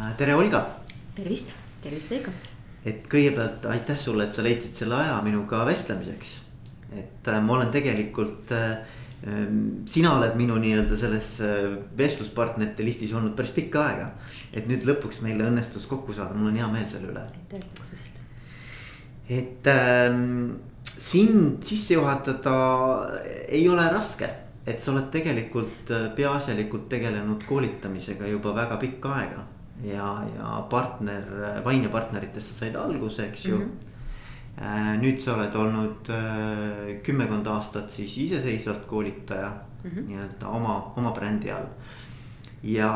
Äh, tere, Olga. tervist, tervist Veiko. et kõigepealt aitäh sulle, et sa leidsid selle aja minuga vestlemiseks. et äh, ma olen tegelikult äh,, ähm, sina oled minu nii-öelda selles vestluspartnerite listis olnud päris pikka aega. et nüüd lõpuks meil õnnestus kokku saada, mul on hea meel selle üle. aitäh kutsusest. et ähm, sind sisse juhatada ei ole raske et sa oled tegelikult peaasjalikult tegelenud koolitamisega juba väga pikka aega. Ja, ja partner, Vaine partneritest sa said alguse, eks ju mm. -hmm. nüüd sa oled olnud äh, kümmekond aastat siis iseseisvalt koolitaja mm -hmm. nii-öelda oma, oma brändi all. ja,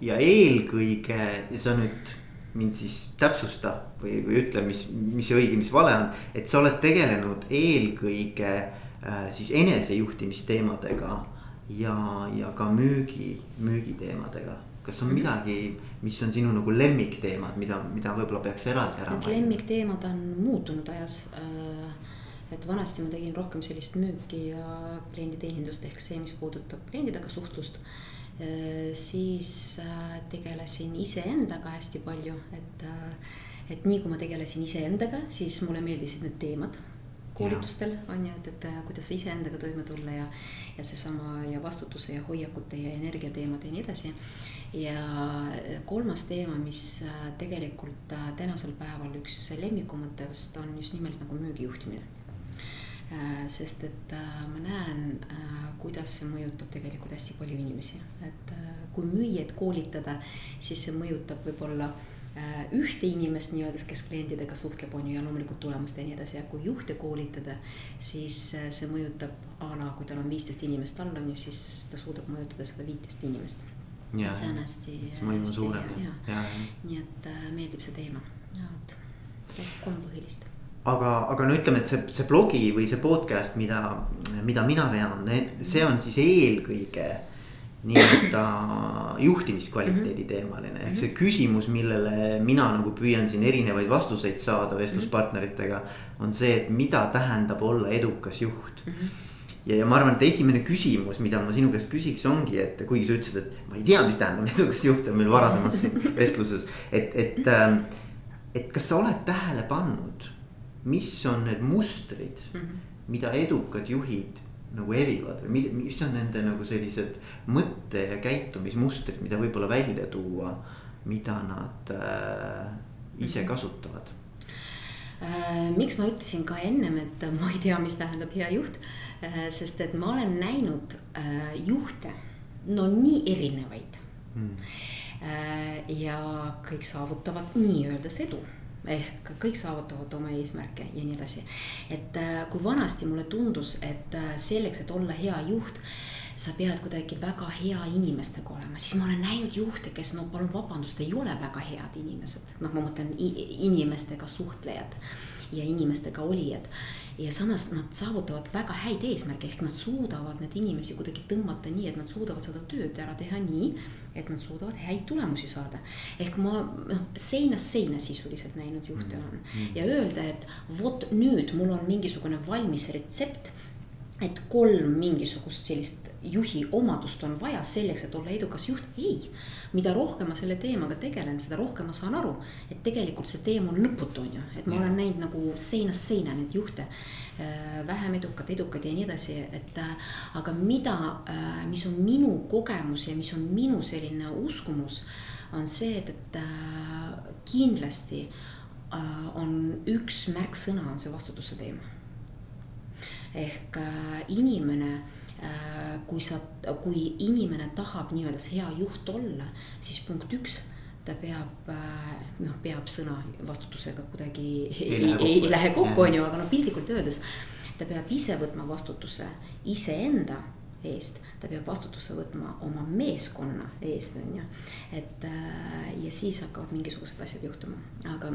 ja eelkõige sa nüüd mind siis täpsusta või, või ütle, mis, mis õige, mis vale on, et sa oled tegelenud eelkõige Äh, siis enesejuhtimisteemadega ja, ja ka müügi, müügiteemadega. Kas on midagi, mis on sinu nagu lemmikteemad, mida, mida võib-olla peaks eraldi ära mainima? lemmikteemad on muutunud ajas. Äh, et vanasti ma tegin rohkem sellist müüki ja klienditeenindust ehk see, mis puudutab kliendidega suhtlust äh, siis tegelesin iseendaga hästi palju, et, et nii kui ma tegelesin iseendaga, siis mulle meeldisid need teemad koolitustel on ju, et, et äh, kuidas iseendaga toime tulla ja, ja seesama ja vastutuse ja hoiakute ja energia teemad ja nii edasi. Ja äh, kolmas teema, mis äh, tegelikult tänasel päeval üks lemmikumatest on just nimelt nagu müügijuhtimine sest et ma näen, kuidas see mõjutab tegelikult hästi palju inimesi, et kui müüjaid koolitada, siis see mõjutab võib-olla ühte inimest nii-öelda, kes klientidega suhtleb, on ju, ja loomulikult tulemust ja nii edasi ja kui juhte koolitada. siis see mõjutab a la, kui tal on viisteist inimest all, on ju, siis ta suudab mõjutada seda viiteist inimest. Et see on hästi. mõju on suurem ja, ja, ja. nii et äh, meeldib see teema, vot kolm põhilist aga, aga no ütleme, et see, see blogi või see podcast, mida, mida mina vean, see on siis eelkõige nii-öelda juhtimiskvaliteedi mhm. teemaline, ehk see küsimus, millele mina nagu püüan siin erinevaid vastuseid saada vestluspartneritega. on see, et mida tähendab olla edukas juht mm. -hmm ja, ja ma arvan, et esimene küsimus, mida ma sinu käest küsiks, ongi, et kuigi sa ütlesid, et ma ei tea, mis tähendab edukas juht on meil varasemas vestluses, et, et. Ähm, et kas sa oled tähele pannud, mis on need mustrid mm, -hmm. mida edukad juhid nagu evivad või mis on nende nagu sellised mõtte ja käitumismustrid, mida võib-olla välja tuua, mida nad äh, ise mhm. kasutavad äh,? miks ma ütlesin ka ennem, et ma ei tea, mis tähendab hea juht äh,, sest et ma olen näinud äh, juhte, no nii erinevaid. Mm.. ja kõik saavutavad nii-öeldes edu. Ehk kõik saavutavad oma eesmärke ja nii edasi. et äh, kui vanasti mulle tundus, et äh, selleks, et olla hea juht sa pead kuidagi väga hea inimestega olema, siis ma olen näinud juhte, kes no palun vabandust, ei ole väga head inimesed, noh, ma mõtlen inimestega suhtlejad ja inimestega olijad. ja samas nad saavutavad väga häid eesmärke, ehk nad suudavad neid inimesi kuidagi tõmmata nii, et nad suudavad seda tööd ära teha nii, et nad suudavad häid tulemusi saada. ehk ma noh, seinast seina sisuliselt näinud juhte olen mm -hmm. ja öelda, et vot nüüd mul on mingisugune valmis retsept et kolm mingisugust sellist juhi omadust on vaja selleks, et olla edukas juht, ei. mida rohkem ma selle teemaga tegelen, seda rohkem ma saan aru, et tegelikult see teema on lõputu, on ju, et ma ja. olen näinud nagu seinast seina neid juhte. Äh, vähem edukad, edukad ja nii edasi, et äh, aga mida, äh, mis on minu kogemus ja mis on minu selline uskumus, on see, et, et kindlasti on üks märksõna, on see vastutuse teema. Ehk inimene Äh, kui sa, kui inimene tahab nii-öelda hea juht olla, siis punkt üks ta peab äh, noh, peab sõna vastutusega kuidagi ei, ei, ei, ei lähe kokku, on ju, aga no piltlikult öeldes. ta peab ise võtma vastutuse iseenda eest, ta peab vastutuse võtma oma meeskonna eest, on ju. et äh, ja siis hakkavad mingisugused asjad juhtuma, aga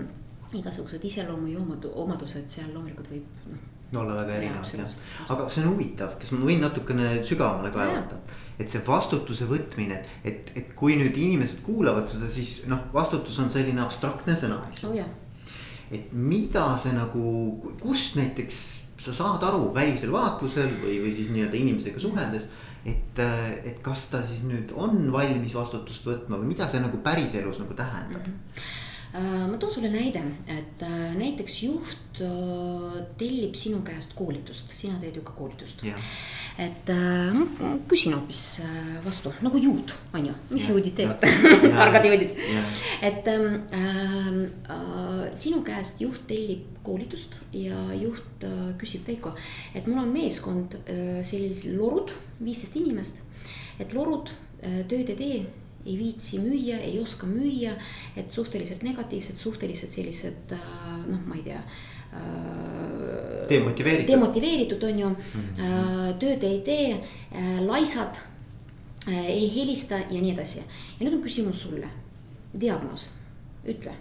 igasugused iseloomu ja omadused seal loomulikult võib noh olla väga erinevad jah, aga see on huvitav, kas ma võin natukene sügavamale kaevata. et see vastutuse võtmine, et, et kui nüüd inimesed kuulavad seda, siis noh, vastutus on selline abstraktne sõna, eks ju oh,. et mida see nagu, kust näiteks sa saad aru välisel vaatlusel või, või siis nii-öelda inimesega suheldes. et, et kas ta siis nüüd on valmis vastutust võtma või mida see nagu päriselus nagu tähendab mm? -hmm ma toon sulle näide, et äh, näiteks juht äh, tellib sinu käest koolitust, sina teed ju ka koolitust. Et äh, ma küsin hoopis äh, vastu nagu juut, on ju, mis ja, juudid teevad? Targad juudid. et ähm, äh, äh, sinu käest juht tellib koolitust ja juht äh, küsib Veiko, et mul on meeskond äh, sellised lorud, viisteist inimest. et lorud äh, tööd ei tee ei viitsi müüa, ei oska müüa, et suhteliselt negatiivsed, suhteliselt sellised äh, noh, ma ei tea Äh, demotiveeritud. demotiveeritud on ju mm, -hmm. tööd ei tee, laisad, ei helista ja nii edasi. ja nüüd on küsimus sulle, diagnoos, ütle,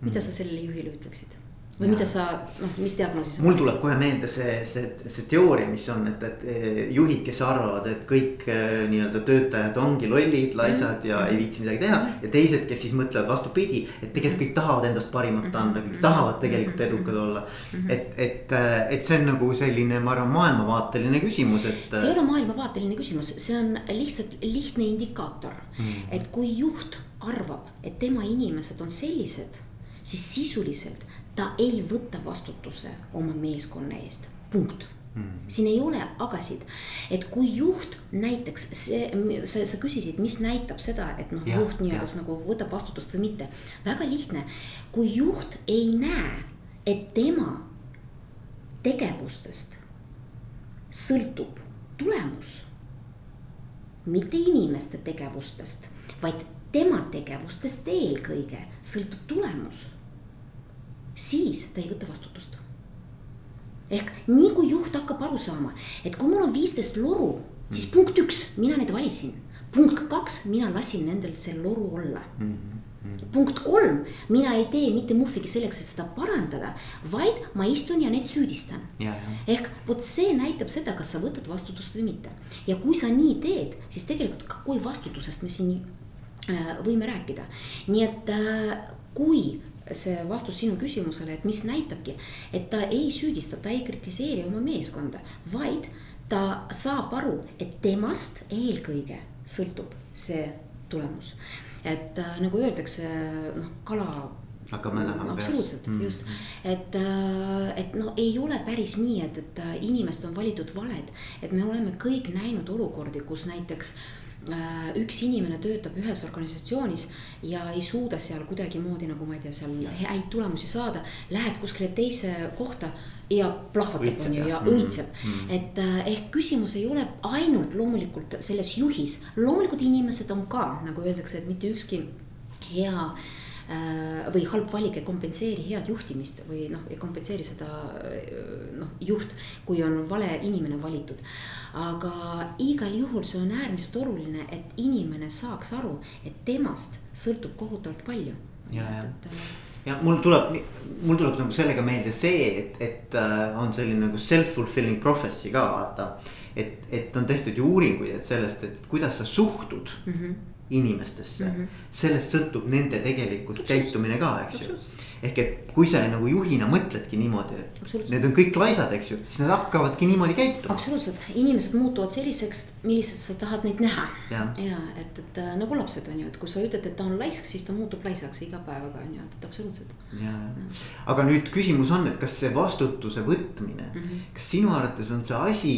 mida mm -hmm. sa sellele juhile ütleksid? Või mida sa, noh, mis diagnoosi sa. mul tuleb kohe meelde see, see, see teooria, mis on, et, et eh, juhid, kes arvavad, et kõik eh, nii-öelda töötajad ongi lollid, laisad ja ei viitsi midagi teha. ja teised, kes siis mõtlevad vastupidi, et tegelikult kõik tahavad endast parimat anda, kõik tahavad tegelikult edukad olla. et, et, eh, et see on nagu selline, ma arvan, maailmavaateline küsimus, et. see ei ole maailmavaateline küsimus, see on lihtsalt lihtne indikaator mm., et kui juht arvab, et tema inimesed on sellised siis sisuliselt ta ei võta vastutuse oma meeskonna eest, punkt mm. -hmm. siin ei ole agasid, et kui juht näiteks see, sa, sa küsisid, mis näitab seda, et noh, juht nii-öelda nagu võtab vastutust või mitte. väga lihtne, kui juht ei näe, et tema tegevustest sõltub tulemus. mitte inimeste tegevustest, vaid tema tegevustest eelkõige sõltub tulemus siis ta ei võta vastutust. ehk nii kui juht hakkab aru saama, et kui mul on viisteist loru, siis mm. punkt üks, mina need valisin. punkt kaks, mina lasin nendel see loru olla mm. -hmm. punkt kolm, mina ei tee mitte muhvigi selleks, et seda parandada, vaid ma istun ja neid süüdistan. ehk vot see näitab seda, kas sa võtad vastutust või mitte. ja kui sa nii teed, siis tegelikult kui vastutusest me siin äh, võime rääkida. nii et äh, kui see vastus sinu küsimusele, et mis näitabki, et ta ei süüdista, ta ei kritiseeri oma meeskonda, vaid ta saab aru, et temast eelkõige sõltub see tulemus. et äh, nagu öeldakse, noh, kala hakkab mädanema no,. absoluutselt mm, just, et, äh, et no ei ole päris nii, et, et äh, inimesed on valitud valed, et me oleme kõik näinud olukordi, kus näiteks Äh, üks inimene töötab ühes organisatsioonis ja ei suuda seal kuidagimoodi nagu ma ei tea, seal häid tulemusi saada. Läheb kuskile teise kohta ja plahvatab, on ju, ja mm-hmm. õitseb mm. -hmm. et äh, ehk küsimus ei ole ainult loomulikult selles juhis, loomulikult inimesed on ka, nagu öeldakse, et mitte ükski hea äh, või halb valik ei kompenseeri head juhtimist või noh, ei kompenseeri seda noh, juht, kui on vale inimene valitud aga igal juhul see on äärmiselt oluline, et inimene saaks aru, et temast sõltub kohutavalt palju. ja, ja, äh, ja mul tuleb, mul tuleb nagu sellega meelde see, et, et äh, on selline nagu self-fulfilling prophecy ka vaata. et, et on tehtud ju uuringuid, et sellest, et kuidas sa suhtud mm -hmm. Inimestesse mm, -hmm. sellest sõltub nende tegelikult käitumine ka, eks ju ehk et kui sa nagu juhina mõtledki niimoodi, et need on kõik laisad, eks ju, siis nad hakkavadki niimoodi käituma. absoluutselt, inimesed muutuvad selliseks, milliseks sa tahad neid näha. ja, ja, et, et äh, nagu lapsed on ju, et kui sa ütled, et ta on laisk, siis ta muutub laisaks iga päevaga on ju, et, et absoluutselt. aga nüüd küsimus on, et kas see vastutuse võtmine mm, -hmm. kas sinu arvates on see asi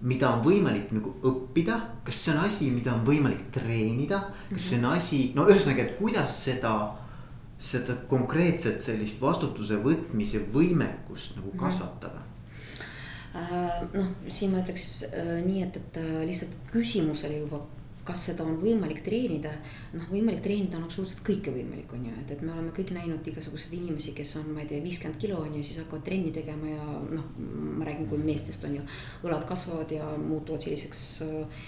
mida on võimalik nagu õppida, kas see on asi, mida on võimalik treenida, kas see on asi, no ühesõnaga, et kuidas seda seda konkreetset sellist vastutuse võtmise võimekust nagu mhm. kasvatada? Äh, noh, siin ma ütleks äh, nii, et, et äh, lihtsalt küsimusele juba kas seda on võimalik treenida, noh, võimalik treenida on absoluutselt kõike võimalik, on ju, et, et me oleme kõik näinud igasuguseid inimesi, kes on, ma ei tea, viiskümmend kilo on ju, siis hakkavad trenni tegema ja noh, ma räägin, kui meestest on ju. õlad kasvavad ja muutuvad selliseks äh,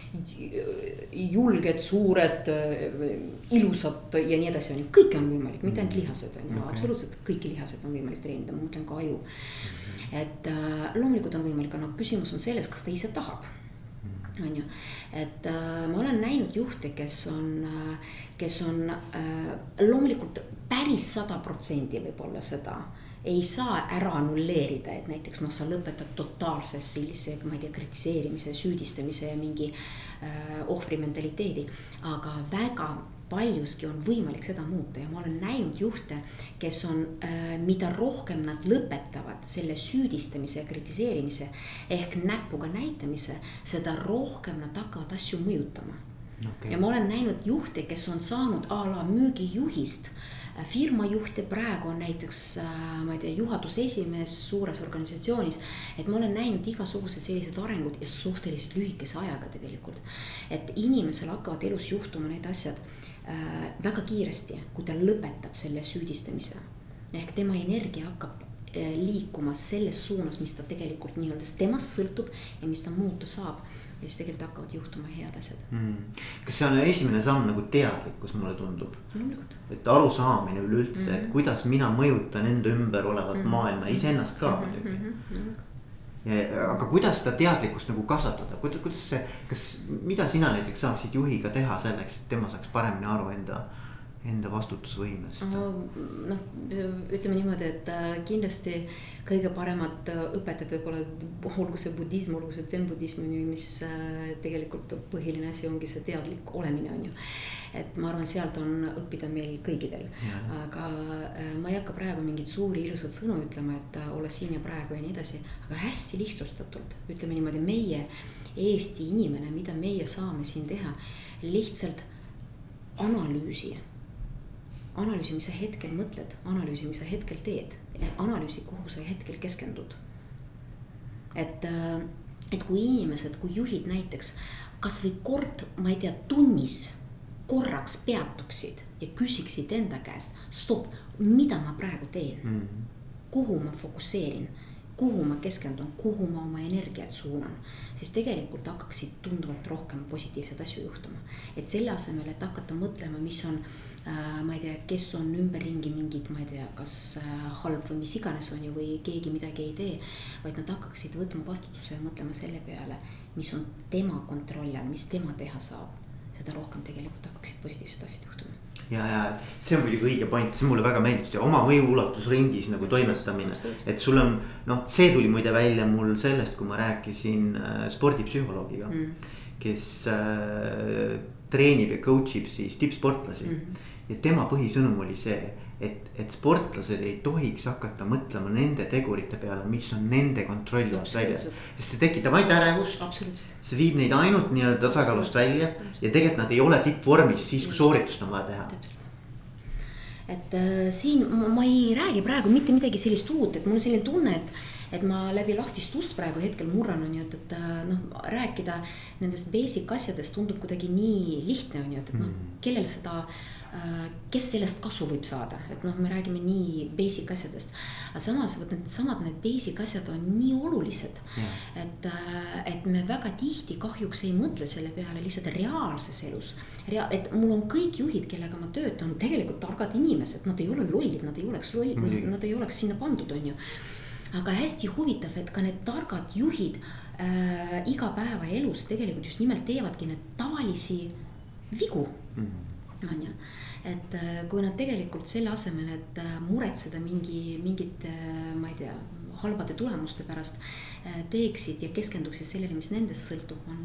julged, suured, äh, ilusad ja nii edasi, on ju, kõike on võimalik, mitte ainult lihased on ju okay., absoluutselt kõiki lihaseid on võimalik treenida, ma mõtlen ka aju. et äh, loomulikult on võimalik, aga noh, küsimus on selles, kas ta ise tahab on ju. et äh, ma olen näinud juhte, kes on äh,, kes on äh, loomulikult päris sada protsenti võib-olla seda ei saa ära annulleerida, et näiteks noh, sa lõpetad totaalse sellise, ma ei tea, kritiseerimise, süüdistamise ja mingi äh, ohvri mentaliteedi. aga väga paljuski on võimalik seda muuta. Ja ma olen näinud juhte, kes on äh,, mida rohkem nad lõpetavad selle süüdistamise ja kritiseerimise ehk näpuga näitamise, seda rohkem nad hakkavad asju mõjutama. Okay.. ja ma olen näinud juhte, kes on saanud a la müügijuhist. Äh, firma juht ja praegu on näiteks, äh, ma ei tea, juhatuse esimees suures organisatsioonis. et ma olen näinud igasugused sellised arengud ja suhteliselt lühikese ajaga tegelikult. et inimesel hakkavad elus juhtuma need asjad väga kiiresti, kui ta lõpetab selle süüdistamise. ehk tema energia hakkab äh, liikuma selles suunas, mis ta tegelikult nii-öelda temast sõltub ja mis ta muuta saab ja siis tegelikult hakkavad juhtuma head asjad mm.. kas see on esimene samm nagu teadlikkus, mulle tundub? loomulikult. et arusaamine üleüldse mm, -hmm. et kuidas mina mõjutan enda ümber olevat mm -hmm. maailma, iseennast ka mhm. muidugi mm. -hmm. Aga kuidas seda teadlikkust nagu kasvatada, kuidas see, kas, mida sina näiteks saaksid juhiga teha selleks, et tema saaks paremini aru enda enda vastutusvõimest? noh, ütleme niimoodi, et äh, kindlasti kõige paremad äh, õpetajad võib-olla, olgu see budism, olgu see zen-budism on ju, mis äh, tegelikult põhiline asi ongi see teadlik olemine, on ju. et ma arvan, sealt on õppida meil kõigidel, aga ma ei hakka praegu mingeid suuri ilusaid sõnu ütlema, et ole siin ja praegu ja nii edasi, aga hästi lihtsustatult, ütleme niimoodi, meie Eesti inimene, mida meie saame siin teha, lihtsalt analüüsi analüüsi, mis sa hetkel mõtled, analüüsi, mis sa hetkel teed, analüüsi, kuhu sa hetkel keskendud. et, äh, et kui inimesed, kui juhid näiteks kasvõi kord, ma ei tea, tunnis korraks peatuksid ja küsiksid enda käest, stopp, mida ma praegu teen mm, -hmm. kuhu ma fokusseerin kuhu ma keskendun, kuhu ma oma energiat suunan, siis tegelikult hakkaksid tunduvalt rohkem positiivseid asju juhtuma. et selle asemel, et hakata mõtlema, mis on äh,, ma ei tea, kes on ümberringi mingid, ma ei tea, kas äh, halb või mis iganes on ju, või keegi midagi ei tee. vaid nad hakkaksid võtma vastutuse ja mõtlema selle peale, mis on tema kontrolli all, mis tema teha saab. seda rohkem tegelikult hakkaksid positiivsed asjad juhtuma ja, ja see on muidugi õige point, see mulle väga meeldib, see oma mõju ulatusringis nagu toimetamine. et sul on noh, see tuli muide välja mul sellest, kui ma rääkisin äh, spordipsühholoogiga mm.. kes äh, treenib ja coach ib siis tippsportlasi. Mm. ja tema põhisõnum oli see, et, et sportlased ei tohiks hakata mõtlema nende tegurite peale, mis on nende kontrolli alt väljas. sest see tekitab ainult ärevust. see viib neid ainult nii-öelda tasakaalust välja ja tegelikult nad ei ole tippvormis siis, kui sooritust on vaja teha. Et äh, siin ma, ma ei räägi praegu mitte midagi sellist uut, et mul on selline tunne, et et ma läbi lahtist ust praegu hetkel murran, on ju, et, et äh, noh, rääkida nendest basic asjadest tundub kuidagi nii lihtne, on ju, et, et noh, mm. kellel seda äh, kes sellest kasu võib saada, et noh, me räägime nii basic asjadest. aga samas vot needsamad need basic asjad on nii olulised yeah.. et, äh, et me väga tihti kahjuks ei mõtle selle peale lihtsalt reaalses elus. Rea-, et mul on kõik juhid, kellega ma töötan, tegelikult targad inimesed, nad ei ole lollid, nad ei oleks loll mm, -hmm. nad ei oleks sinna pandud, on ju aga hästi huvitav, et ka need targad juhid äh, igapäevaelus tegelikult just nimelt teevadki need tavalisi vigu mm. -hmm. on ju, et äh, kui nad tegelikult selle asemel, et äh, muretseda mingi, mingite äh,, ma ei tea, halbade tulemuste pärast teeksid ja keskenduksid sellele, mis nendest sõltub, on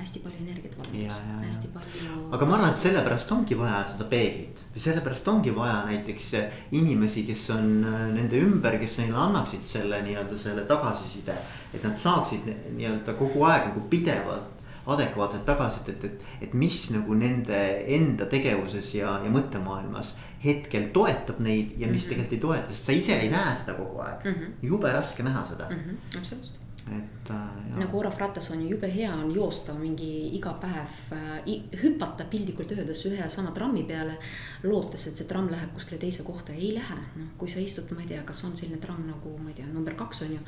hästi palju energiat valutas, hästi palju. aga ma arvan, et sellepärast ongi vaja seda peeglit või sellepärast ongi vaja näiteks inimesi, kes on äh, nende ümber, kes neile annaksid selle nii-öelda selle tagasiside. et nad saaksid nii-öelda kogu aeg nagu pidevalt adekvaatset tagasisidet, et, et mis nagu nende enda tegevuses ja, ja mõttemaailmas hetkel toetab neid ja mis mm -hmm. tegelikult ei toeta, sest sa ise ei näe seda kogu aeg mm. -hmm. jube raske näha seda mm. -hmm. absoluutselt et äh,. nagu Orov ratas on ju jube hea on joosta mingi iga päev äh,, hüpata piltlikult öeldes ühe ja sama trammi peale. lootes, et see tramm läheb kuskile teise kohta, ei lähe, noh kui sa istud, ma ei tea, kas on selline tramm nagu ma ei tea, number kaks on ju.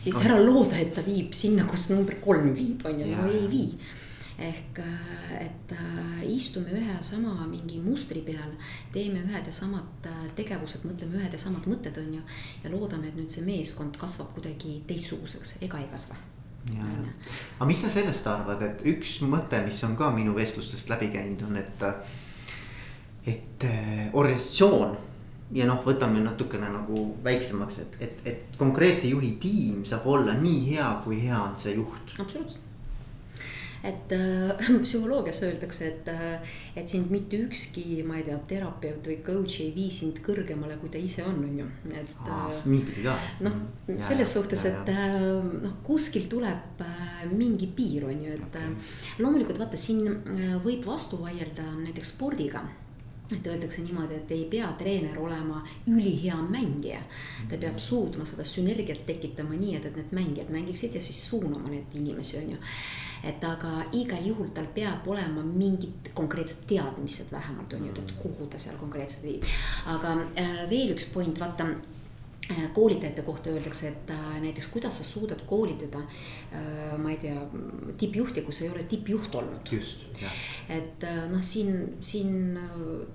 siis ära looda, et ta viib sinna, kus number kolm viib, on ju, no ei vii ehk äh, et äh, istume ühe ja sama mingi mustri peal, teeme ühed ja samad äh, tegevused, mõtleme ühed ja samad mõtted, on ju. ja loodame, et nüüd see meeskond kasvab kuidagi teistsuguseks, ega ei kasva. aga mis sa sellest arvad, et üks mõte, mis on ka minu vestlustest läbi käinud, on, et, et organisatsioon ja noh, võtame natukene nagu väiksemaks, et, et, et konkreetse juhi tiim saab olla nii hea, kui hea on see juht. absoluutselt et äh, psühholoogias öeldakse, et, äh, et sind mitte ükski, ma ei tea, terapeut või coach ei vii sind kõrgemale, kui ta ise on, on ju, et. Äh, niipidi ka. noh, selles suhtes, et äh, noh, kuskil tuleb äh, mingi piir, on ju, et okay. loomulikult vaata, siin võib vastu vaielda näiteks spordiga et öeldakse niimoodi, et ei pea treener olema ülihea mängija. ta peab suutma seda sünergiat tekitama nii, et, et need mängijad mängiksid ja siis suunama neid inimesi, on ju et aga igal juhul tal peab olema mingid konkreetsed teadmised vähemalt on ju, et kuhu ta seal konkreetselt viib. aga äh, veel üks point, vaata koolitajate kohta öeldakse, et äh, näiteks kuidas sa suudad koolitada, äh, ma ei tea, tippjuhti, kui sa ei ole tippjuht olnud. just, jah. et noh, siin, siin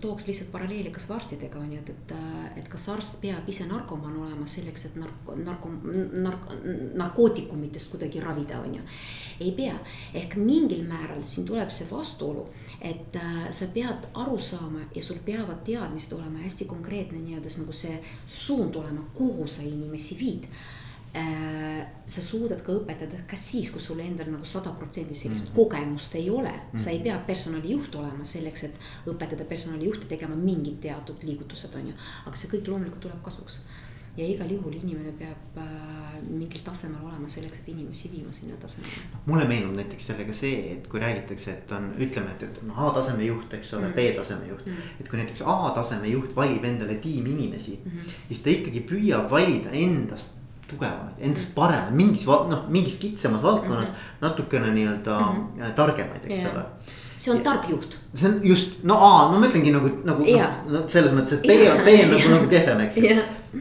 tooks lihtsalt paralleeli kas või arstidega on ju, et, et, et kas arst peab ise narkomaan olema selleks, et narko, narko, nark, narkootikumitest kuidagi ravida, on ju. ei pea, ehk mingil määral siin tuleb see vastuolu, et sa pead aru saama ja sul peavad teadmised olema hästi konkreetne nii-öelda nagu see suund olema kuhu sa inimesi viid äh, sa suudad ka õpetada ka siis, kui sul endal nagu sada protsenti sellist mm -hmm. kogemust ei ole mm. -hmm. sa ei pea personalijuht olema selleks, et õpetada personalijuhti tegema mingid teatud liigutused, on ju. aga see kõik loomulikult tuleb kasuks ja igal juhul inimene peab äh, mingil tasemel olema selleks, et inimesi viima sinna tasemele. mulle meenub näiteks sellega see, et kui räägitakse, et on, ütleme, et, et on A-taseme juht, eks ole mm, -hmm. B-taseme juht mm. -hmm. et kui näiteks A-taseme juht valib endale tiimi inimesi mm, -hmm. siis ta ikkagi püüab valida endast tugevamaid, endast paremaid mingis noh, mingis kitsamas valdkonnas mm -hmm. natukene nii-öelda mm -hmm. targemaid, eks yeah. ole see on tark juht. see on just, no A, no ma ütlengi nagu, nagu noh, no selles mõttes, et B, B on nagu, nagu kehvem, eks ju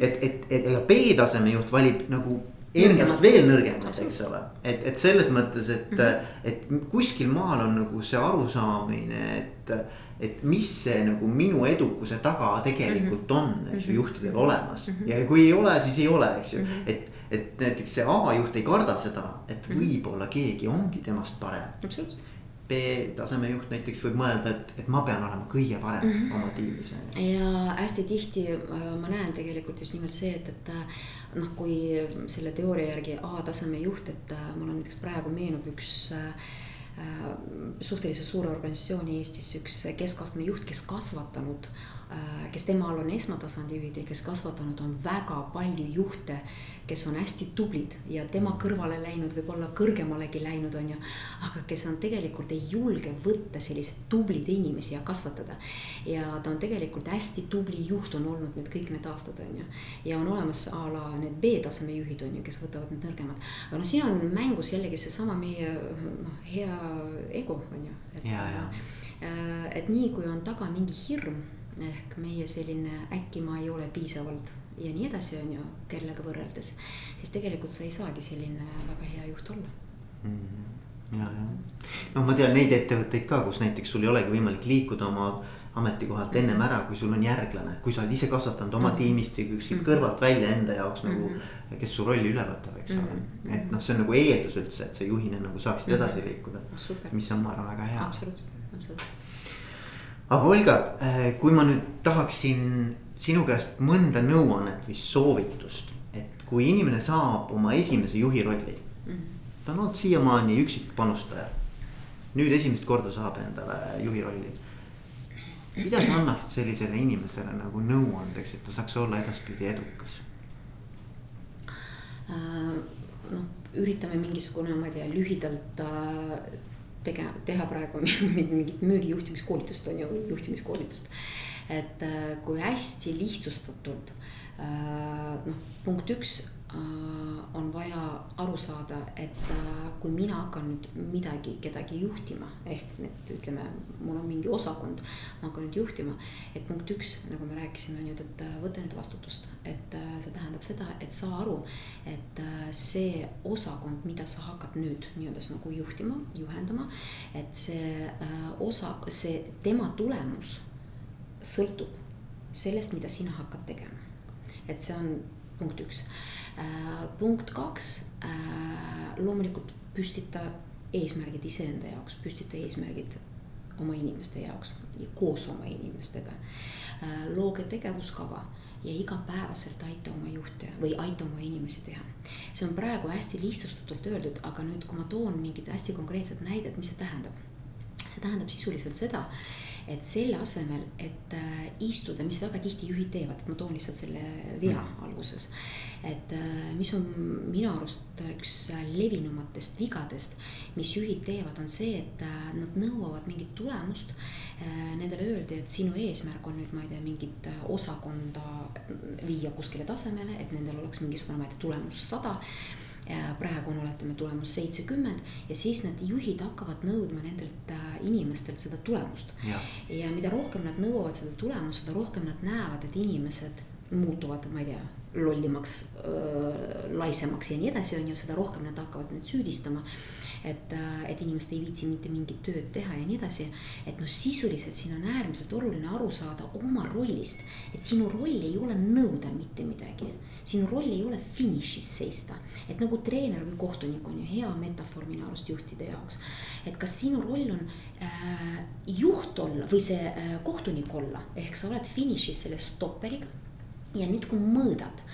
et, et, et ega B-taseme juht valib nagu endast veel nõrgemad, eks ole. et, et selles mõttes, et mm, -hmm. et kuskil maal on nagu see arusaamine, et, et mis see nagu minu edukuse taga tegelikult -hmm. on, eks ju, mhm. juhtidel olemas mm. -hmm. ja kui ei ole, siis ei ole, eks ju mm, -hmm. et, et näiteks see A-juht ei karda seda, et mhm. võib-olla keegi ongi temast parem. absoluutselt B-taseme juht näiteks võib mõelda, et, et ma pean olema kõige parem mm -hmm. oma tiimis. ja hästi tihti äh, ma näen tegelikult just nimelt see, et, et äh, noh, kui selle teooria järgi A-taseme juht, et äh, mul on näiteks praegu meenub üks suhteliselt suure organisatsiooni Eestis üks keskastme juht, kes kasvatanud Äh, kes tema all on esmatasandi juhid ja kes kasvatanud on väga palju juhte, kes on hästi tublid ja tema kõrvale läinud, võib-olla kõrgemalegi läinud, on ju. aga kes on tegelikult ei julge võtta selliseid tublisid inimesi ja kasvatada. ja ta on tegelikult hästi tubli juht on olnud need kõik need aastad, on ju. ja on olemas a la need B-taseme juhid on ju, kes võtavad need nõrgemad. aga noh, siin on mängus jällegi seesama meie noh, hea ego on ju. et, äh, et nii kui on taga mingi hirm ehk meie selline äkki ma ei ole piisavalt ja nii edasi, on ju, kellega võrreldes. siis tegelikult sa ei saagi selline väga hea juht olla mm. -hmm. ja, ja noh, ma tean neid ettevõtteid ka, kus näiteks sul ei olegi võimalik liikuda oma ametikohalt ennem ära, kui sul on järglane, kui sa oled ise kasvatanud oma -hmm. tiimist või kuskilt mm -hmm. kõrvalt välja enda jaoks nagu. -hmm. kes su rolli üle võtab, eks ole et noh, see on nagu eeldus üldse, et sa juhina nagu saaksid edasi liikuda. mis on, ma arvan, väga hea. absoluutselt, absoluutselt aga Olga, äh, kui ma nüüd tahaksin sinu käest mõnda nõuannet või soovitust, et kui inimene saab oma esimese juhi rolli mm. -hmm. ta on olnud siiamaani üksik panustaja. nüüd esimest korda saab endale juhi rolli. Mida sa annaksid sellisele inimesele nagu nõuandeks, et ta saaks olla edaspidi edukas äh,? noh, üritame mingisugune, ma ei tea, lühidalt äh, tege-, teha praegu mingit müügijuhtimiskoolitust on ju, juhtimiskoolitust. et äh, kui hästi lihtsustatult noh, punkt üks on vaja aru saada, et äh, kui mina hakkan nüüd midagi, kedagi juhtima, ehk nüüd ütleme, mul on mingi osakond, ma hakkan nüüd juhtima. et punkt üks, nagu me rääkisime, on ju, et äh, võta nüüd vastutust, et see tähendab seda, et saa aru, et see osakond, mida sa hakkad nüüd nii-öelda nagu juhtima, juhendama. et see osa, see tema tulemus sõltub sellest, mida sina hakkad tegema. et see on punkt üks Äh, punkt kaks, äh, loomulikult püstita eesmärgid iseenda jaoks, püstita eesmärgid oma inimeste jaoks ja koos oma inimestega. Äh, looge tegevuskava ja igapäevaselt aita oma juhte või aita oma inimesi teha. see on praegu hästi lihtsustatult öeldud, aga nüüd, kui ma toon mingid hästi konkreetsed näited, mis see tähendab. see tähendab sisuliselt seda, et selle asemel, et äh, istuda, mis väga tihti juhid teevad, et ma toon lihtsalt selle vea mm. alguses. et äh, mis on minu arust üks levinumatest vigadest, mis juhid teevad, on see, et äh, nad nõuavad mingit tulemust. Nendele öeldi, et sinu eesmärk on nüüd, ma ei tea, mingit osakonda viia kuskile tasemele, et nendel oleks mingisugune, ma ei tea, tulemus sada praegu on, oletame, tulemus seitsekümmend ja siis need juhid hakkavad nõudma nendelt äh, inimestelt seda tulemust. ja mida rohkem nad nõuavad seda tulemust, seda rohkem nad näevad, et inimesed muutuvad, ma ei tea, lollimaks, laisemaks ja nii edasi, on ju, seda rohkem nad hakkavad nüüd süüdistama et, äh, et inimesed ei viitsi mitte mingit tööd teha ja nii edasi. et noh, sisuliselt siin on äärmiselt oluline aru saada oma rollist, et sinu roll ei ole nõuda mitte midagi. sinu roll ei ole finišis seista, et nagu treener või kohtunik on ju hea metafoor minu arust juhtide jaoks. et kas sinu roll on äh, juht olla või see äh, kohtunik olla, ehk sa oled finišis selle stopperiga. Ja nüüd, kui mõõdad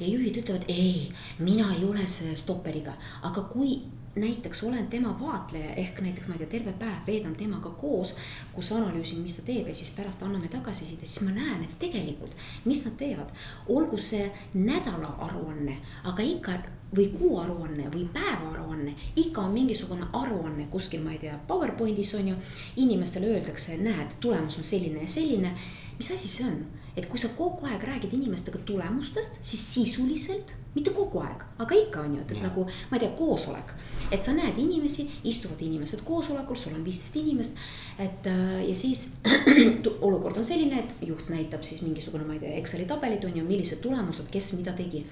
ja juhid ütlevad, ei, mina ei ole see stopperiga, aga kui näiteks olen tema vaatleja ehk näiteks ma ei tea, terve päev veedan temaga koos, kus analüüsin, mis ta teeb ja siis pärast anname tagasisidet, siis ma näen, et tegelikult, mis nad teevad. olgu see nädala aruanne, aga ikka või kuuaruanne või päevaaruanne, ikka on mingisugune aruanne kuskil, ma ei tea, PowerPointis on ju. inimestele öeldakse, näed, tulemus on selline ja selline. mis asi see on? Et kui sa kogu aeg räägid inimestega tulemustest, siis sisuliselt, mitte kogu aeg, aga ikka on ju, et, nagu ma ei tea, koosolek. et sa näed inimesi, istuvad inimesed koosolekul, sul on viisteist inimest. et äh, ja siis olukord on selline, et juht näitab siis mingisugune, ma ei tea, Exceli tabelid on ju, millised tulemused, kes mida tegi.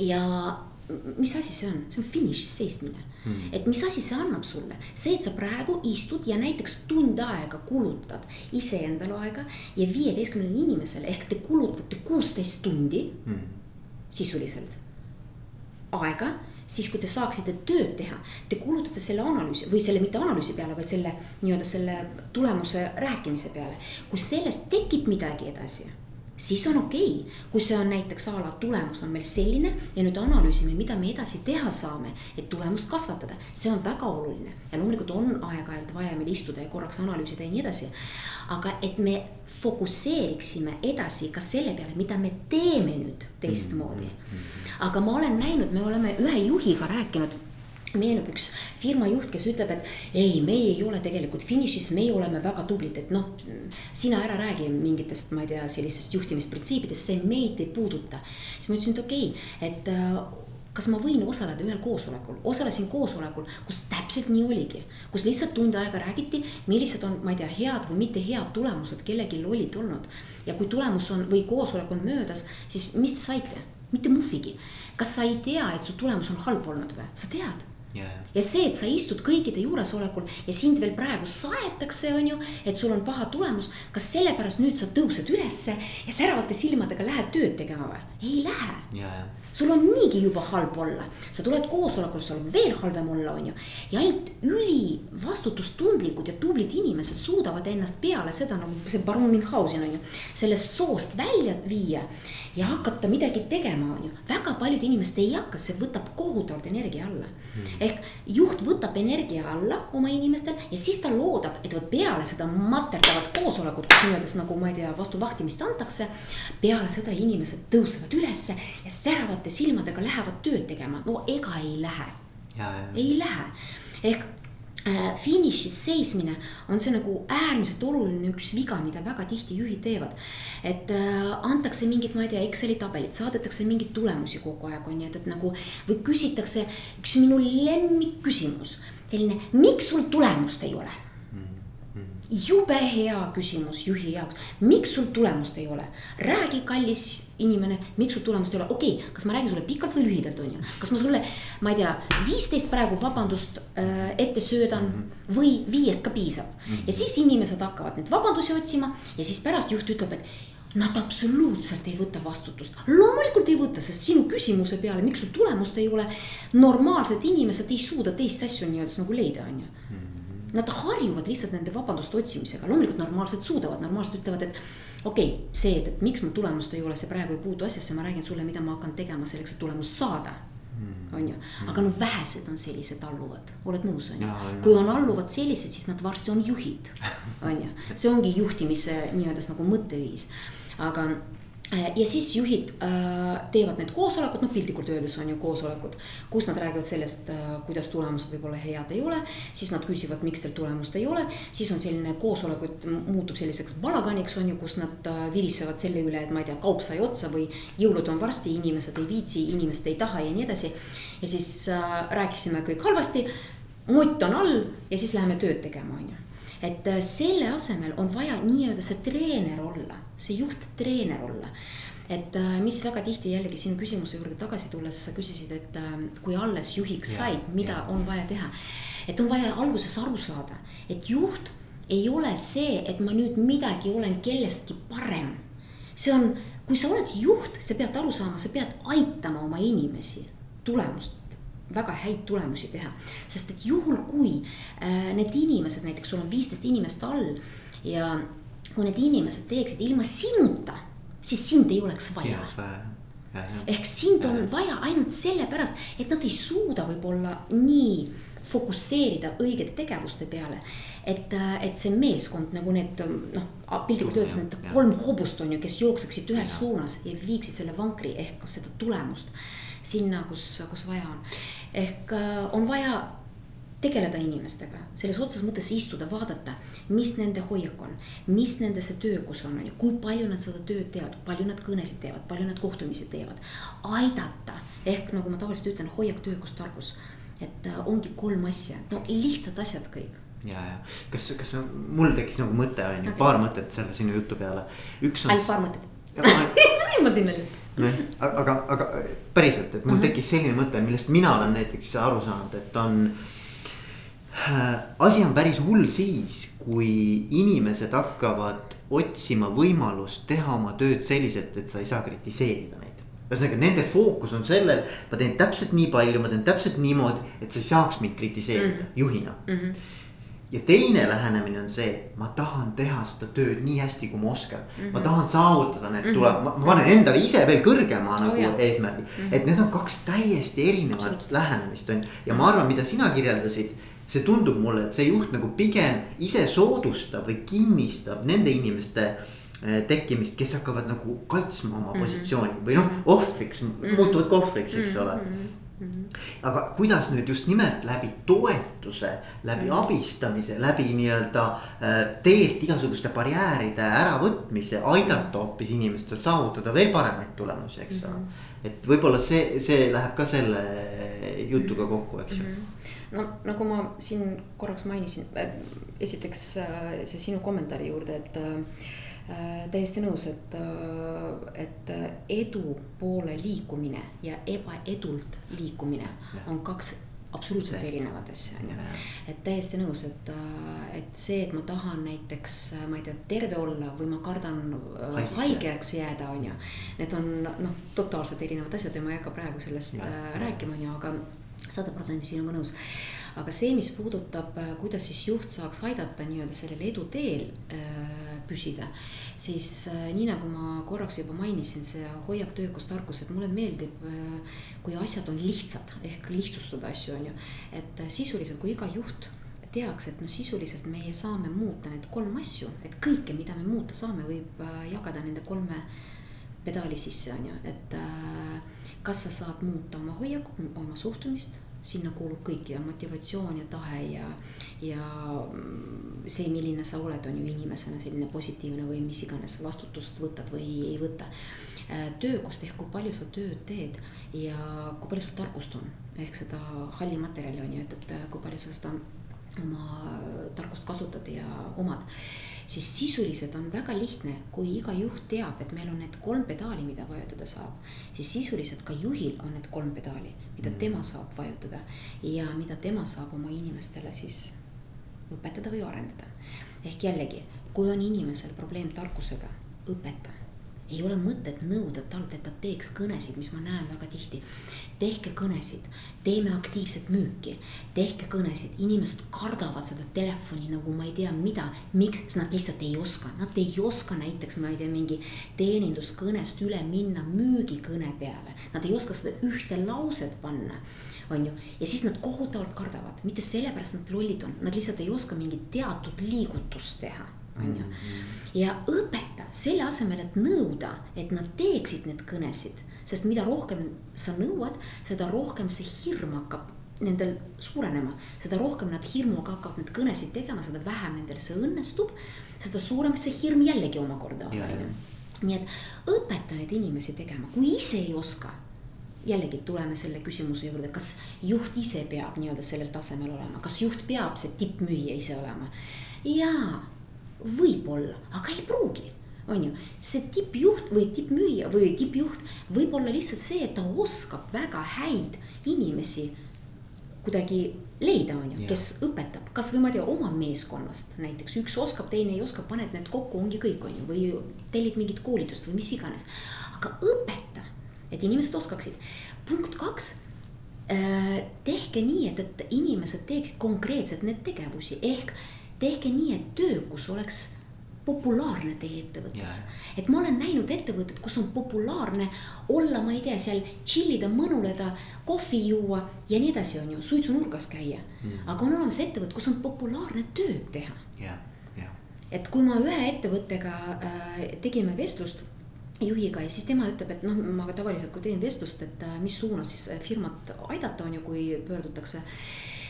ja mis asi see on, see on finišis seismine hmm.. et mis asi see annab sulle, see, et sa praegu istud ja näiteks tund aega kulutad iseendale aega ja viieteistkümnele inimesele ehk te kulutate kuusteist tundi hmm. sisuliselt aega siis kui te saaksite tööd teha, te kulutate selle analüüsi või selle mitte analüüsi peale, vaid selle nii-öelda selle tulemuse rääkimise peale. kui sellest tekib midagi edasi siis on okei okay., kui see on näiteks a la tulemus on meil selline ja nüüd analüüsime, mida me edasi teha saame, et tulemust kasvatada. see on väga oluline ja loomulikult on aeg-ajalt vaja meil istuda ja korraks analüüsida ja nii edasi. aga et me fokusseeriksime edasi ka selle peale, mida me teeme nüüd teistmoodi. Mm, mm, mm, aga ma olen näinud, me oleme ühe juhiga rääkinud meenub üks firma juht, kes ütleb, et ei, meie ei ole tegelikult finišis, meie oleme väga tublid, et noh. sina ära räägi mingitest, ma ei tea, sellistest juhtimisprintsiipidest, see meid ei puuduta. siis ma ütlesin, et okei okay,, et äh, kas ma võin osaleda ühel koosolekul, osalesin koosolekul, kus täpselt nii oligi. kus lihtsalt tund aega räägiti, millised on, ma ei tea, head või mitte head tulemused kellelgi olid olnud. ja kui tulemus on või koosolek on möödas, siis mis te saite? mitte muhvigi. kas sa ei tea, et su tulemus on halb olnud või? sa tead Yeah. ja see, et sa istud kõikide juuresolekul ja sind veel praegu saetakse, on ju, et sul on paha tulemus. kas sellepärast nüüd sa tõused ülesse ja säravate silmadega lähed tööd tegema või? ei lähe yeah sul on niigi juba halb olla, sa tuled koosolekule, sul on veel halvem olla, on ju. ja ainult ülivastutustundlikud ja tublid inimesed suudavad ennast peale seda nagu see baron Münchhausen on ju. sellest soost välja viia ja hakata midagi tegema, on ju. väga paljud inimesed ei hakka, see võtab kohutavalt energia alla hmm.. ehk juht võtab energia alla oma inimestel ja siis ta loodab, et vot peale seda materdavat koosolekut, kus nii-öelda nagu ma ei tea, vastu vahtimist antakse. peale seda inimesed tõusevad ülesse ja säravad avamate silmadega lähevad tööd tegema, no ega ei lähe. ei lähe, ehk äh, finišis seismine on see nagu äärmiselt oluline üks viga, mida väga tihti juhid teevad. et äh, antakse mingit, ma ei tea, Exceli tabelit, saadetakse mingeid tulemusi kogu aeg on ju, et, et nagu. või küsitakse üks minu lemmikküsimus, selline, miks sul tulemust ei ole jube hea küsimus juhi jaoks, miks sul tulemust ei ole, räägi, kallis inimene, miks sul tulemust ei ole, okei okay,, kas ma räägin sulle pikalt või lühidalt, on ju. kas ma sulle, ma ei tea, viisteist praegu vabandust äh, ette söödan -hmm. või viiest ka piisab mm. -hmm. ja siis inimesed hakkavad neid vabandusi otsima ja siis pärast juht ütleb, et Nad absoluutselt ei võta vastutust, loomulikult ei võta, sest sinu küsimuse peale, miks sul tulemust ei ole. normaalsed inimesed ei suuda teist asju nii-öelda nagu leida, on ju. Nad harjuvad lihtsalt nende vabaduste otsimisega, loomulikult normaalselt suudavad, normaalselt ütlevad, et. okei okay,, see, et, et miks mul tulemust ei ole, see praegu ei puutu asjasse, ma räägin sulle, mida ma hakkan tegema selleks, et tulemust saada. Mm. on ju, aga no vähesed on sellised alluvad, oled nõus, on ju. kui on alluvad sellised, siis nad varsti on juhid, on ju, see ongi juhtimise nii-öelda nagu mõtteviis, aga ja siis juhid äh, teevad need koosolekud, noh piltlikult öeldes on ju koosolekud, kus nad räägivad sellest äh,, kuidas tulemused võib-olla head ei ole. siis nad küsivad, miks teil tulemust ei ole, siis on selline koosolek, muutub selliseks balaganiks on ju, kus nad äh, virisevad selle üle, et ma ei tea, kaup sai otsa või jõulud on varsti, inimesed ei viitsi, inimesed ei taha ja nii edasi. ja siis äh, rääkisime kõik halvasti, mott on all ja siis läheme tööd tegema, on ju et äh, selle asemel on vaja nii-öelda see treener olla, see juhttreener olla et äh, mis väga tihti jällegi sinu küsimuse juurde tagasi tulles sa küsisid, et äh, kui alles juhiks said, mida ja. on vaja teha. et on vaja alguses aru saada, et juht ei ole see, et ma nüüd midagi olen kellestki parem. see on, kui sa oled juht, sa pead aru saama, sa pead aitama oma inimesi tulemust väga häid tulemusi teha. sest et juhul, kui äh, need inimesed, näiteks sul on viisteist inimest all ja kui need inimesed teeksid ilma sinuta, siis sind ei oleks vaja ehk sind on vaja ainult sellepärast, et nad ei suuda võib-olla nii fokusseerida õigete tegevuste peale. et, äh, et see meeskond nagu need noh, piltlikult öeldes need kolm hobust on ju, kes jookseksid ühes ja. suunas ja viiksid selle vankri ehk seda tulemust sinna, kus, kus vaja on. ehk äh, on vaja tegeleda inimestega, selles otseses mõttes istuda, vaadata, mis nende hoiak on, mis nende see töökus on, on ju, kui palju nad seda tööd teevad, palju nad kõnesid teevad, palju nad kohtumisi teevad. aidata, ehk nagu ma tavaliselt ütlen, hoiak, töökus, tarkus. et äh, ongi kolm asja, no lihtsad asjad kõik ja, ja kas, kas mul tekkis nagu mõte on ju okay., paar mõtet selle sinu jutu peale. ainult paar mõtet. niimoodi naljakas aga, aga päriselt, et mul mm -hmm. tekkis selline mõte, millest mina olen näiteks aru saanud, et on äh,. asi on päris hull siis, kui inimesed hakkavad otsima võimalust teha oma tööd selliselt, et sa ei saa kritiseerida neid. ühesõnaga nende fookus on sellel, ma teen täpselt nii palju, ma teen täpselt niimoodi, et sa ei saaks mind kritiseerida mm -hmm. juhina mm. -hmm ja teine lähenemine on see, ma tahan teha seda tööd nii hästi, kui ma oskan mm. -hmm. ma mhm. tahan saavutada need mm -hmm. tulemused, ma panen endale ise veel kõrgema nagu oh, eesmärgi mm. -hmm. et need on kaks täiesti erinevat Absolut. lähenemist on ja ma arvan, mida sina kirjeldasid. see tundub mulle, et see juht nagu pigem ise soodustab või kinnistab nende inimeste eh, tekkimist, kes hakkavad nagu kaitsma oma mm -hmm. positsiooni või noh, ohvriks mm, -hmm. muutuvad ka ohvriks, eks mm -hmm. ole -hmm. Aga kuidas nüüd just nimelt läbi toetuse, läbi -hmm. abistamise, läbi nii-öelda äh, teelt igasuguste barjääride äravõtmise, aidata hoopis inimestel saavutada veel paremaid tulemusi, eks ole mm -hmm.. et võib-olla see, see läheb ka selle jutuga kokku, eks ju mm. -hmm. no nagu ma siin korraks mainisin, äh, esiteks äh, see sinu kommentaari juurde, et täiesti nõus, et, äh, et edu poole liikumine ja ebaedult liikumine on kaks absoluutselt erinevat asja, on ju. et täiesti nõus, et, äh, et see, et ma tahan näiteks, ma ei tea, terve olla või ma kardan Haigeks. haigeks jääda, on ju. Need on noh, totaalselt erinevad asjad ja ma ei hakka praegu sellest ja, rääkima, on ju, aga sada protsenti sinuga nõus aga see, mis puudutab, kuidas siis juht saaks aidata nii-öelda sellel eduteel äh, püsida. siis äh, nii nagu ma korraks juba mainisin, see hoiak, töökus, tarkus, et mulle meeldib, äh, kui asjad on lihtsad ehk lihtsustada asju, on ju. et äh, sisuliselt, kui iga juht teaks, et no sisuliselt meie saame muuta need kolm asju, et kõike, mida me muuta saame, võib jagada nende kolme pedaali sisse, on ju, et kas sa saad muuta oma hoiakut, oma suhtumist sinna kuulub kõik ja motivatsioon ja tahe ja, ja see, milline sa oled, on ju inimesena selline positiivne või mis iganes vastutust võtad või ei võta. Äh, töökost ehk kui palju sa tööd teed ja kui palju sul tarkust on, ehk seda halli materjali on ju, et, et kui palju sa seda oma tarkust kasutad ja omad siis sisuliselt on väga lihtne, kui iga juht teab, et meil on need kolm pedaali, mida vajutada saab. siis sisuliselt ka juhil on need kolm pedaali, mida mm. tema saab vajutada ja mida tema saab oma inimestele siis õpetada või arendada. ehk jällegi, kui on inimesel probleem tarkusega, õpeta ei ole mõtet nõuda talt, et ta teeks kõnesid, mis ma näen väga tihti. tehke kõnesid, teeme aktiivset müüki, tehke kõnesid, inimesed kardavad seda telefoni nagu ma ei tea mida. miks, sest nad lihtsalt ei oska, nad ei oska näiteks, ma ei tea, mingi teeninduskõnest üle minna müügikõne peale. Nad ei oska seda ühte lauset panna on ju, ja siis nad kohutavalt kardavad, mitte sellepärast nad lollid on, nad lihtsalt ei oska mingit teatud liigutust teha on ju. Mhm. ja õpeta selle asemel, et nõuda, et nad teeksid need kõnesid, sest mida rohkem sa nõuad, seda rohkem see hirm hakkab nendel suurenema, seda rohkem nad hirmuga hakkavad neid kõnesid tegema, seda vähem nendel see õnnestub. seda suurem see hirm jällegi omakorda on, on ju. nii et õpeta neid inimesi tegema, kui ise ei oska jällegi tuleme selle küsimuse juurde, kas juht ise peab nii-öelda sellel tasemel olema, kas juht peab see tippmüüja ise olema? jaa, võib-olla, aga ei pruugi on ju, see tippjuht või tippmüüja või tippjuht võib olla lihtsalt see, et ta oskab väga häid inimesi kuidagi leida, on ju, kes õpetab, kasvõi ma ei tea, oma meeskonnast näiteks. Üks oskab, teine ei oska, paned need kokku, ongi kõik, on ju, või tellid mingit koolitust või mis iganes. aga õpeta, et inimesed oskaksid. punkt kaks äh, tehke nii, et, et inimesed teeksid konkreetselt need tegevusi. Ehk tehke nii, et töökus oleks populaarne teie ettevõttes. et ma olen näinud ettevõtted, kus on populaarne olla, ma ei tea, seal chill ida, mõnuleda, kohvi juua ja nii edasi, on ju, suitsunurgas käia mm.. aga on olemas ettevõtted, kus on populaarne tööd teha yeah.. Yeah. et kui ma ühe ettevõttega äh, tegime vestlust juhiga ja siis tema ütleb, et noh, ma tavaliselt, kui teen vestlust, et äh, mis suunas siis äh, firmat aidata, on ju, kui pöördutakse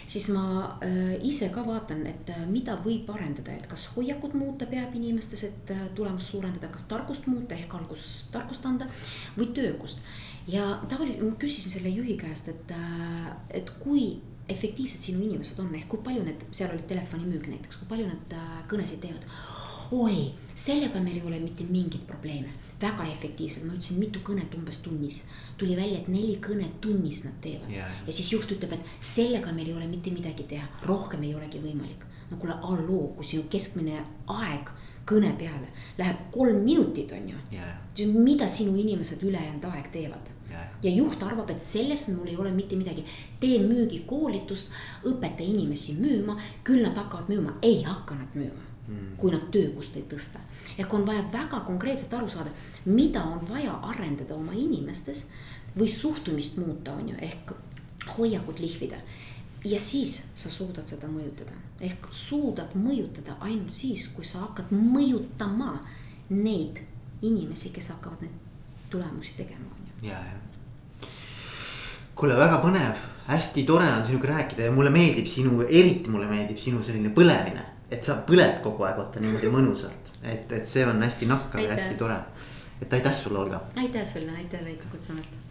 siis ma äh, ise ka vaatan, et äh, mida võib arendada, et kas hoiakut muuta peab inimestes, et äh, tulemust suurendada, kas tarkust muuta ehk algust tarkust anda või töökust. ja tavaliselt ma küsisin selle juhi käest, et, et kui efektiivsed sinu inimesed on, ehk kui palju need, seal oli telefonimüük näiteks, kui palju nad kõnesid teevad. oi, sellega meil ei ole mitte mingit probleemi väga efektiivselt, ma ütlesin, mitu kõnet umbes tunnis. tuli välja, et neli kõnet tunnis nad teevad. Yeah. ja siis juht ütleb, et sellega meil ei ole mitte midagi teha, rohkem ei olegi võimalik. no kuule, halloo, kui sinu keskmine aeg kõne peale läheb kolm minutit, on ju. Yeah.. mida sinu inimesed ülejäänud aeg teevad? Ja juht arvab, et sellest mul ei ole mitte midagi. tee müügikoolitust, õpeta inimesi müüma, küll nad hakkavad müüma, ei hakka nad müüma mm., kui nad töökust ei tõsta. ehk on vaja väga konkreetselt aru saada, mida on vaja arendada oma inimestes või suhtumist muuta, on ju, ehk hoiakut lihvida. ja siis sa suudad seda mõjutada, ehk suudad mõjutada ainult siis, kui sa hakkad mõjutama neid inimesi, kes hakkavad neid tulemusi tegema, on ju. ja, ja kuule, väga põnev, hästi tore on sinuga rääkida ja mulle meeldib sinu, eriti mulle meeldib sinu selline põlemine et sa põled kogu aeg vaata niimoodi mõnusalt, et, et see on hästi nakkav ja hästi tore. et aitäh sulle, Olga. aitäh sulle, aitäh Veiko kutsumast